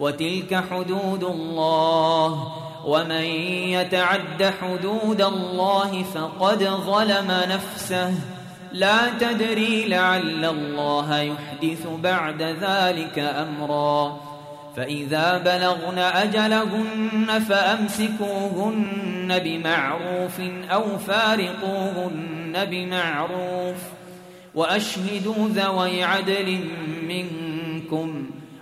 وتلك حدود الله ومن يتعد حدود الله فقد ظلم نفسه. لا تدري لعل الله يحدث بعد ذلك أمرا. فإذا بلغن أجلهن فأمسكوهن بمعروف أو فارقوهن بمعروف. وأشهدوا ذوي عدل منكم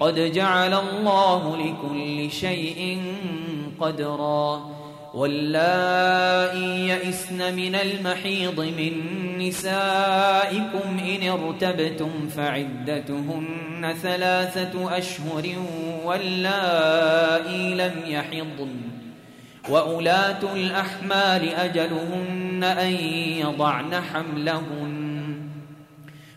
قد جعل الله لكل شيء قدرا. واللائي يئسن من المحيض من نسائكم إن ارتبتم فعدتهن ثلاثة أشهر واللائي لم يحضن. وأولاة الأحمال أجلهن أن يضعن حملهن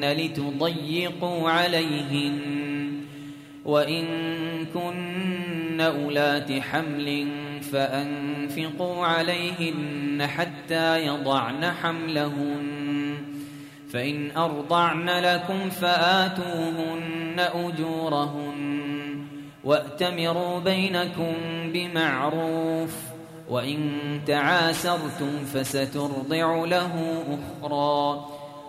تضاروهن لتضيقوا عليهن وإن كن أولات حمل فأنفقوا عليهن حتى يضعن حملهن فإن أرضعن لكم فآتوهن أجورهن وأتمروا بينكم بمعروف وإن تعاسرتم فسترضع له أخرى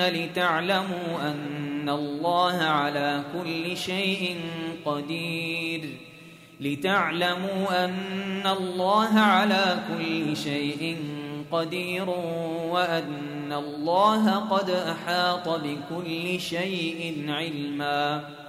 لتعلموا أن الله على كل شيء قدير. لتعلموا أن الله على كل شيء قدير وأن الله قد أحاط بكل شيء علما.